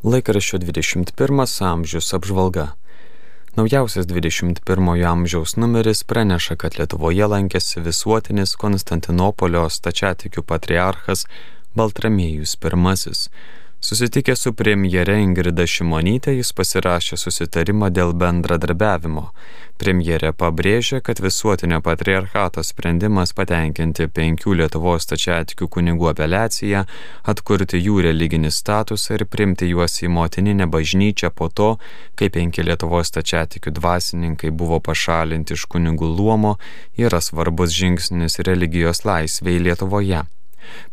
Laikraščio 21 amžius apžvalga. Naujausias 21 amžiaus numeris praneša, kad Lietuvoje lankėsi visuotinis Konstantinopolio stačiatikių patriarchas Baltramėjus I. Susitikė su premjere Ingrida Šimonytė, jis pasirašė susitarimą dėl bendradarbiavimo. Premjerė pabrėžė, kad visuotinio patriarchato sprendimas patenkinti penkių Lietuvos tačiatikių kunigų apeliaciją, atkurti jų religinį statusą ir primti juos į motininę bažnyčią po to, kai penki Lietuvos tačiatikių dvasininkai buvo pašalinti iš kunigų luomo, yra svarbus žingsnis religijos laisvėje Lietuvoje.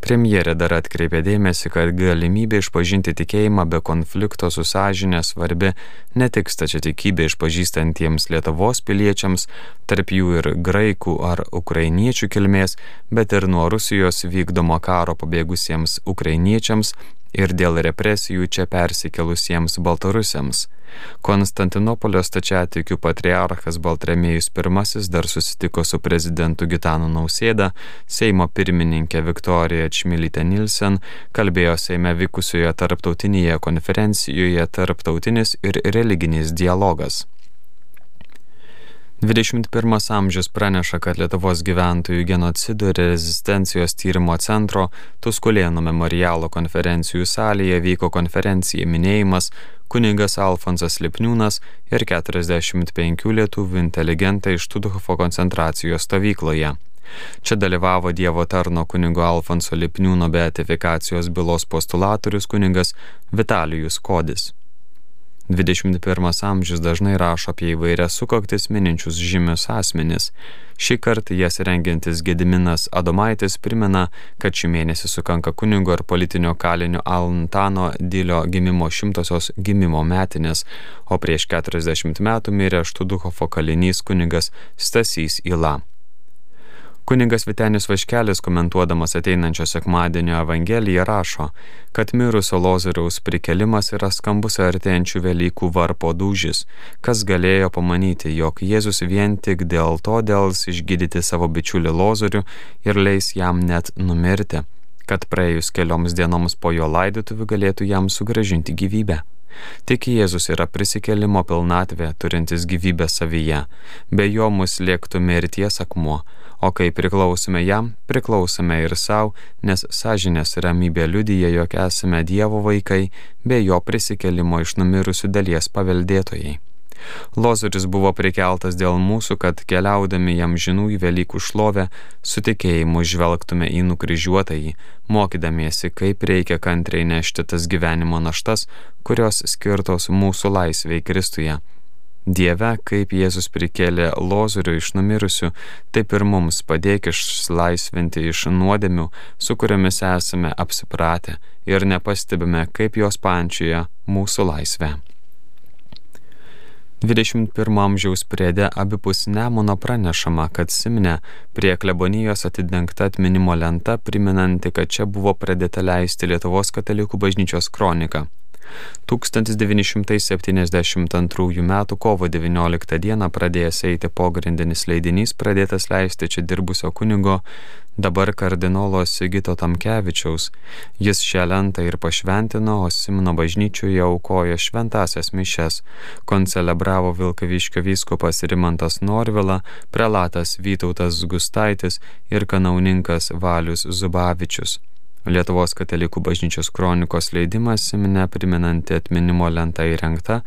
Premjerė dar atkreipė dėmesį, kad galimybė išpažinti tikėjimą be konflikto su sąžinė svarbi ne tik stačiatikybė išpažįstantiems Lietuvos piliečiams, tarp jų ir graikų ar ukrainiečių kilmės, bet ir nuo Rusijos vykdomo karo pabėgusiems ukrainiečiams ir dėl represijų čia persikelusiems baltarusiams. Konstantinopolio stačiatikių patriarchas Baltremėjus I dar susitiko su prezidentu Gitanu Nausėda, Seimo pirmininkė Viktorija Čmilytė Nilsen, kalbėjo Seime vykusioje tarptautinėje konferencijoje Tarptautinis ir religinis dialogas. 21 amžius praneša, kad Lietuvos gyventojų genocidų ir rezistencijos tyrimo centro Tuskulėnų memorialo konferencijų salėje vyko konferencija minėjimas kuningas Alfonsas Lipniūnas ir 45 lietuvių inteligentai iš Tudhofo koncentracijos stovykloje. Čia dalyvavo Dievo tarno kunigo Alfonso Lipniūno beatifikacijos bylos postulatorius kuningas Vitalijus Kodis. 21 amžius dažnai rašo apie įvairias sukaktis mininčius žymius asmenis. Šį kartą jas rengiantis Gediminas Adomaitis primena, kad šį mėnesį sukanka kunigo ir politinio kalinio Alantano Dilio gimimo šimtosios gimimo metinės, o prieš 40 metų mirė Študuhofo kalinys kunigas Stasys Ila. Kuningas Vitenis Vaškelis komentuodamas ateinančio sekmadienio Evangeliją rašo, kad mirusio Lozoriaus prikelimas yra skambus artėjančių Velykų varpo dūžis, kas galėjo pamanyti, jog Jėzus vien tik dėl to dėls išgydyti savo bičiulį Lozorių ir leis jam net numirti, kad praėjus kelioms dienoms po jo laidotuvių galėtų jam sugražinti gyvybę. Tik Jėzus yra prisikelimo pilnatvė, turintis gyvybę savyje, be jo mus liektų mirties akmuo, o kai priklausome jam, priklausome ir savo, nes sąžinės ramybė liudyja, jog esame Dievo vaikai, bei jo prisikelimo iš numirusių dalies paveldėtojai. Lozorius buvo prikeltas dėl mūsų, kad keliaudami jam žinų į Velykų šlovę, su tikėjimu žvelgtume į nukryžiuotąjį, mokydamiesi, kaip reikia kantriai nešti tas gyvenimo naštas, kurios skirtos mūsų laisviai Kristuje Dieve, kaip Jėzus prikėlė lozorių iš numirusių, taip ir mums padėk išlaisvinti iš nuodėmių, su kuriomis esame apsipratę ir nepastebime, kaip jos pančioje mūsų laisvę. 21 amžiaus priede abipus Nemuno pranešama, kad Simne prie klebonijos atidengta atminimo lenta, priminanti, kad čia buvo pradėta leisti Lietuvos katalikų bažnyčios kroniką. 1972 m. kovo 19 d. pradėjęs eiti pogrindinis leidinys pradėtas leisti čia dirbusio kunigo, dabar kardinolo Sigito Tamkevičiaus. Jis šią lentą ir pašventino, o Simno bažnyčiuje aukojo šventasias mišes, koncelebravo Vilkaviškio vyskupas Rimantas Norvila, prelatas Vytautas Gustaitis ir kanauninkas Valius Zubavičius. Lietuvos katalikų bažnyčios kronikos leidimas nepriminanti atminimo lenta įrengta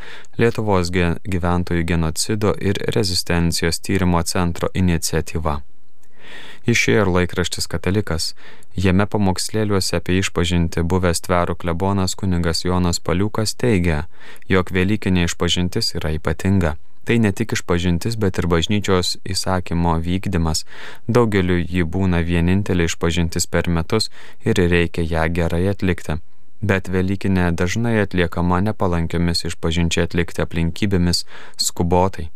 Lietuvos gyventojų genocido ir rezistencijos tyrimo centro iniciatyva. Išėjo ir laikraštis katalikas. Jame pamokslėliuose apie išpažinti buvęs tverų klebonas kuningas Jonas Paliukas teigia, jog Velykinė išpažintis yra ypatinga. Tai ne tik išpažintis, bet ir bažnyčios įsakymo vykdymas. Daugeliu jį būna vienintelė išpažintis per metus ir reikia ją gerai atlikti. Bet Velykinė dažnai atliekama nepalankiomis išpažinčiai atlikti aplinkybėmis skubotai.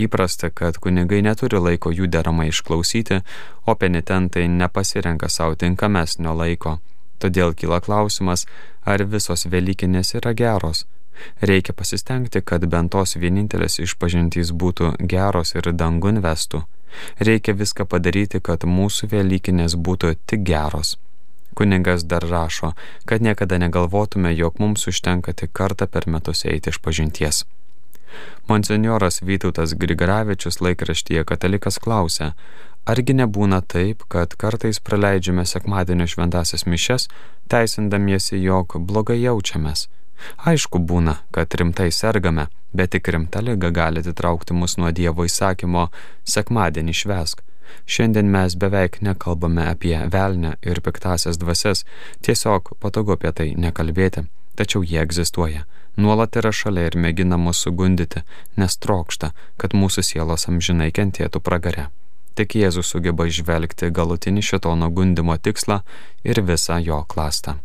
Įprasta, kad kunigai neturi laiko jų deramai išklausyti, o penitentai nepasirenka savo tinkamesnio laiko. Todėl kyla klausimas, ar visos Velykinės yra geros, Reikia pasistengti, kad bent tos vienintelės išpažintys būtų geros ir dangun vestų. Reikia viską padaryti, kad mūsų Velykinės būtų tik geros. Kuningas dar rašo, kad niekada negalvotume, jog mums užtenka tik kartą per metus eiti iš pažinties. Monsignoras Vytautas Grigaravičius laikraštyje katalikas klausia, argi nebūna taip, kad kartais praleidžiame sekmadienio šventasias mišes, teisindamiesi, jog blogai jaučiamės. Aišku būna, kad rimtai sergame, bet tik rimta lyga gali atitraukti mus nuo Dievo įsakymo sekmadienį švesk. Šiandien mes beveik nekalbame apie velnę ir piktasias dvasias, tiesiog patogu apie tai nekalbėti, tačiau jie egzistuoja. Nuolat yra šalia ir mėgina mus sugundyti, nes trokšta, kad mūsų sielos amžinai kentėtų pragare. Tik Jėzus sugeba išvelgti galutinį šitono gundimo tikslą ir visą jo klastą.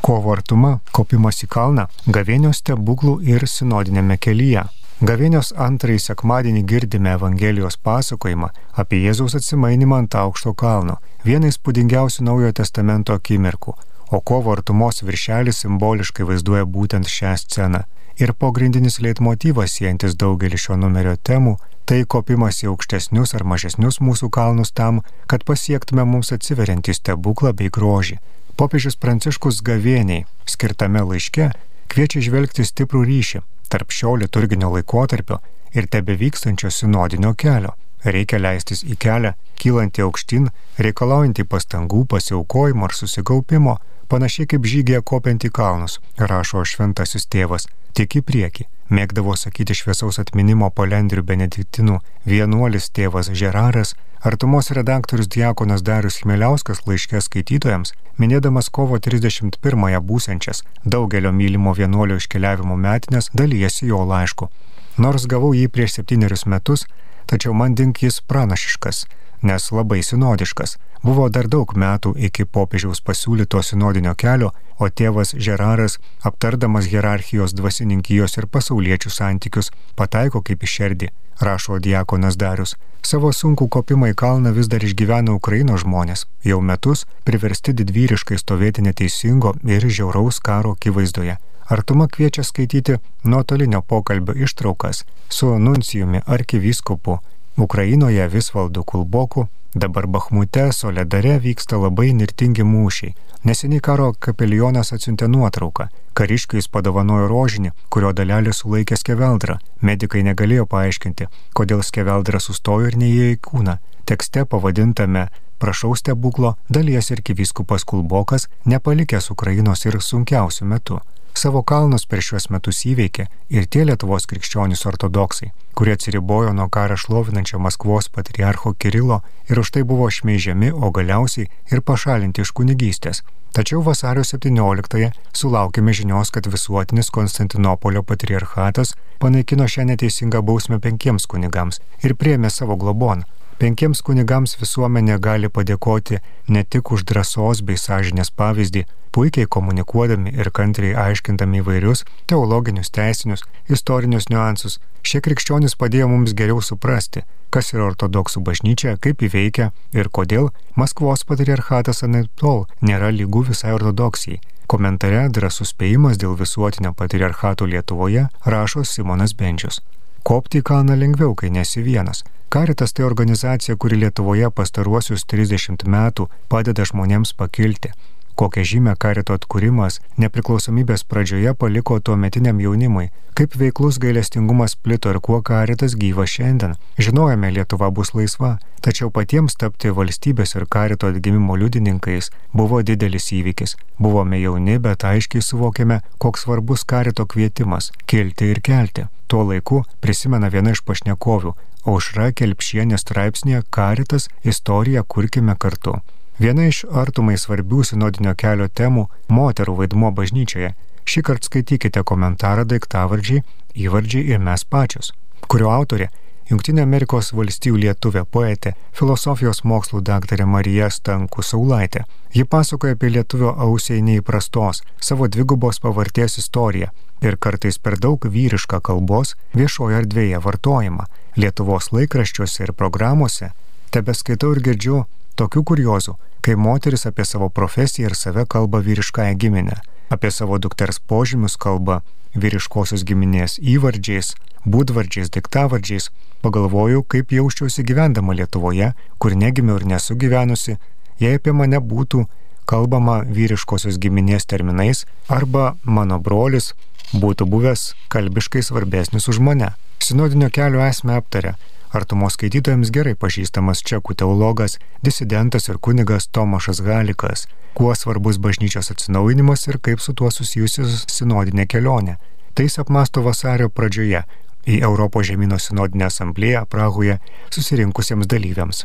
Kovo artuma, kopimas į kalną, gavėnios stebuklų ir sinodinėme kelyje. Gavėnios antrąjį sekmadienį girdime Evangelijos pasakojimą apie Jėzaus atsimainimą ant aukšto kalno, vieną įspūdingiausių Naujojo testamento akimirkų, o kovo artumos viršelis simboliškai vaizduoja būtent šią sceną. Ir pagrindinis leitmotyvas siejantis daugelį šio numerio temų - tai kopimas į aukštesnius ar mažesnius mūsų kalnus tam, kad pasiektume mums atsiveriantį stebuklą bei grožį. Popiežius Pranciškus gavėniai skirtame laiške kviečia žvelgti stiprų ryšį tarp šio liturginio laikotarpio ir tebe vykstančio sinodinio kelio. Reikia leistis į kelią, kylantį aukštyn, reikalaujantį pastangų, pasiaukojimo ar susikaupimo, panašiai kaip žygėje kopiant į kalnus, rašo šventasis tėvas, tik į priekį. Mėgdavo sakyti šviesaus atminimo palendrių benediktinų vienuolis tėvas Žeraras, artumos redaktorius Diakonas Darius Chmeliauskas laiškė skaitytojams, minėdamas kovo 31-ąją būsiančias daugelio mylimo vienuolio iškeliavimo metinės, dalyjasi jo laišku. Nors gavau jį prieš septynerius metus, tačiau man dink jis pranašiškas, nes labai sinodiškas. Buvo dar daug metų iki popiežiaus pasiūlyto sinodinio kelio, o tėvas Žeraras, aptardamas hierarchijos dvasininkijos ir pasauliečių santykius, pataiko kaip išerdį, rašo diakonas Darius. Savo sunkų kopimą į kalną vis dar išgyvena Ukrainos žmonės, jau metus priversti didvyriškai stovėti neteisingo ir žiauraus karo akivaizdoje. Artuma kviečia skaityti nuotolinio pokalbio ištraukas su nuncijumi arkivyskupu Ukrainoje Visvaldu Kulboku, dabar Bahmute, Soledare vyksta labai nirtingi mūšiai. Neseniai karo kapelionas atsiuntė nuotrauką. Kariškiai jis padovanojo rožinį, kurio dalelį sulaikė skeveldrą. Medikai negalėjo paaiškinti, kodėl skeveldra sustojo ir neįėjo į kūną. Tekste pavadintame Prašau stebuklo dalies ir kiviskupas Kulbokas, nepalikęs Ukrainos ir sunkiausių metų. Savo kalnus per šiuos metus įveikė ir tie Lietuvos krikščionys ortodoksai, kurie atsiribojo nuo karą šlovinančio Maskvos patriarcho Kirilo ir už tai buvo šmeižiami, o galiausiai ir pašalinti iš kunigystės. Tačiau vasario 17-ąją sulaukėme žinios, kad visuotinis Konstantinopolio patriarchatas panaikino šią neteisingą bausmę penkiems kunigams ir priemė savo globon. Penkiems kunigams visuomenė gali padėkoti ne tik už drąsos bei sąžinės pavyzdį, puikiai komunikuodami ir kantriai aiškindami įvairius teologinius, teisinius, istorinius niuansus, šie krikščionys padėjo mums geriau suprasti, kas yra ortodoksų bažnyčia, kaip įveikia ir kodėl Maskvos patriarchatas anaiptol nėra lygų visai ortodoksijai. Komentare drąsus spėjimas dėl visuotinio patriarchato Lietuvoje rašo Simonas Benčius. Kopti į kalną lengviau, kai nesi vienas. Karitas tai organizacija, kuri Lietuvoje pastaruosius 30 metų padeda žmonėms pakilti, kokią žymę karito atkūrimas nepriklausomybės pradžioje paliko tuo metiniam jaunimui, kaip veiklus gailestingumas plito ir kuo karitas gyva šiandien. Žinojame, Lietuva bus laisva, tačiau patiems tapti valstybės ir karito atgimimo liudininkais buvo didelis įvykis. Buvome jauni, bet aiškiai suvokėme, koks svarbus karito kvietimas - kilti ir kelti. Tuo laiku prisimena viena iš pašnekovių - Aušra Kelpšienė straipsnėje Karitas istoriją kurkime kartu. Viena iš artumai svarbių sinodinio kelio temų - moterų vaidmuo bažnyčioje. Šį kartą skaitykite komentarą daiktavardžiai, įvardžiai ir mes pačios, kurio autorė Junktinė Amerikos valstijų lietuvė poetė, filosofijos mokslų daktarė Marija Stanku Saulaitė. Ji pasakoja apie lietuvio ausiai neįprastos, savo dvigubos pavarties istoriją ir kartais per daug vyrišką kalbos viešoje erdvėje vartojimą. Lietuvos laikraščiuose ir programuose tebeskaitau ir girdžiu tokių kuriozų, kai moteris apie savo profesiją ir save kalba vyriškąją giminę. Apie savo dukters požymius kalba vyriškosios giminės įvardžiais, būdvardžiais, diktavardžiais, pagalvojau, kaip jausčiausi gyvendama Lietuvoje, kur negimiau ir nesu gyvenusi, jei apie mane būtų kalbama vyriškosios giminės terminais arba mano brolis būtų buvęs kalbiškai svarbesnis už mane. Sinodinio kelio esmę aptarė artumos skaitytojams gerai pažįstamas čekų teologas, disidentas ir kunigas Tomašas Galikas, kuo svarbus bažnyčios atsinaujinimas ir kaip su tuo susijusi sinodinė kelionė. Tai jis apmasto vasario pradžioje į Europos žemynų sinodinę asamblėją Prahoje susirinkusiems dalyviams.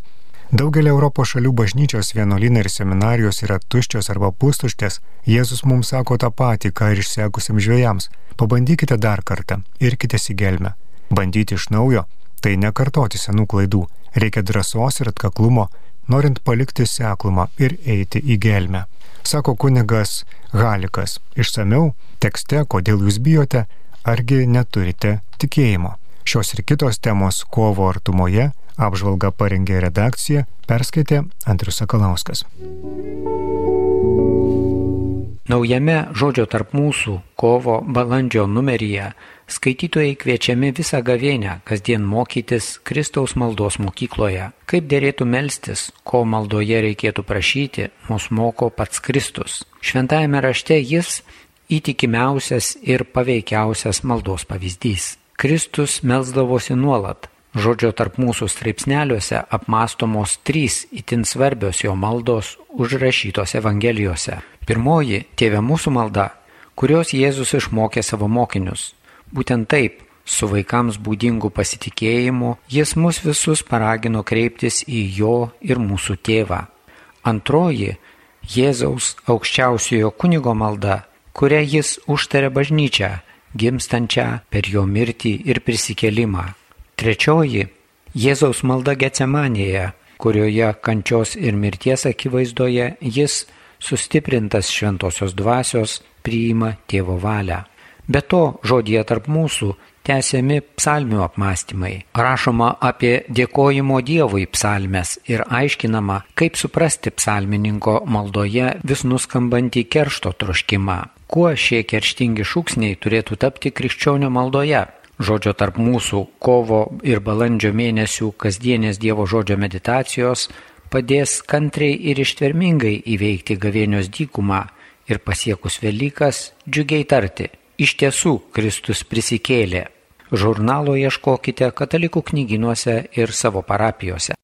Daugelį Europos šalių bažnyčios vienuolynai ir seminarijos yra tuščios arba pustuštės. Jėzus mums sako tą patį, ką ir išsekusiam žvėjams. Pabandykite dar kartą, irkitės į gelmę. Bandyti iš naujo - tai nekartoti senų klaidų. Reikia drąsos ir atkaklumo, norint palikti seklumą ir eiti į gelmę. Sako kunigas Halikas. Išsameu tekste, kodėl jūs bijote, argi neturite tikėjimo. Šios ir kitos temos kovo artumoje apžvalgą parengė redakcija, perskaitė Andrius Sakalauskas. Naujame žodžio tarp mūsų kovo balandžio numeryje skaitytojai kviečiami visą gavėnę kasdien mokytis Kristaus maldos mokykloje. Kaip dėrėtų melstis, ko maldoje reikėtų prašyti, mus moko pats Kristus. Šventajame rašte jis įtikimiausias ir paveikiausias maldos pavyzdys. Kristus melzdavosi nuolat. Žodžio tarp mūsų straipsneliuose apmastomos trys itin svarbios jo maldos užrašytos Evangelijose. Pirmoji - Tėve mūsų malda, kurios Jėzus išmokė savo mokinius. Būtent taip, su vaikams būdingu pasitikėjimu, jis mus visus paragino kreiptis į jo ir mūsų tėvą. Antroji - Jėzaus aukščiausiojo kunigo malda kuria jis užtarė bažnyčią, gimstančią per jo mirtį ir prisikelimą. Trečioji - Jėzaus malda Getsemanėje, kurioje kančios ir mirties akivaizdoje jis, sustiprintas šventosios dvasios, priima tėvo valią. Be to, žodėje tarp mūsų tęsiami psalmių apmąstymai. Rašoma apie dėkojimo Dievui psalmes ir aiškinama, kaip suprasti psalmininko maldoje vis nuskambantį keršto troškimą. Kuo šie kerštingi šūksniai turėtų tapti krikščionio maldoje? Žodžio tarp mūsų kovo ir balandžio mėnesių kasdienės Dievo žodžio meditacijos padės kantriai ir ištvermingai įveikti gavėnios dykumą ir pasiekus Velykas džiugiai tarti. Iš tiesų Kristus prisikėlė. Žurnalo ieškokite katalikų knyginuose ir savo parapijose.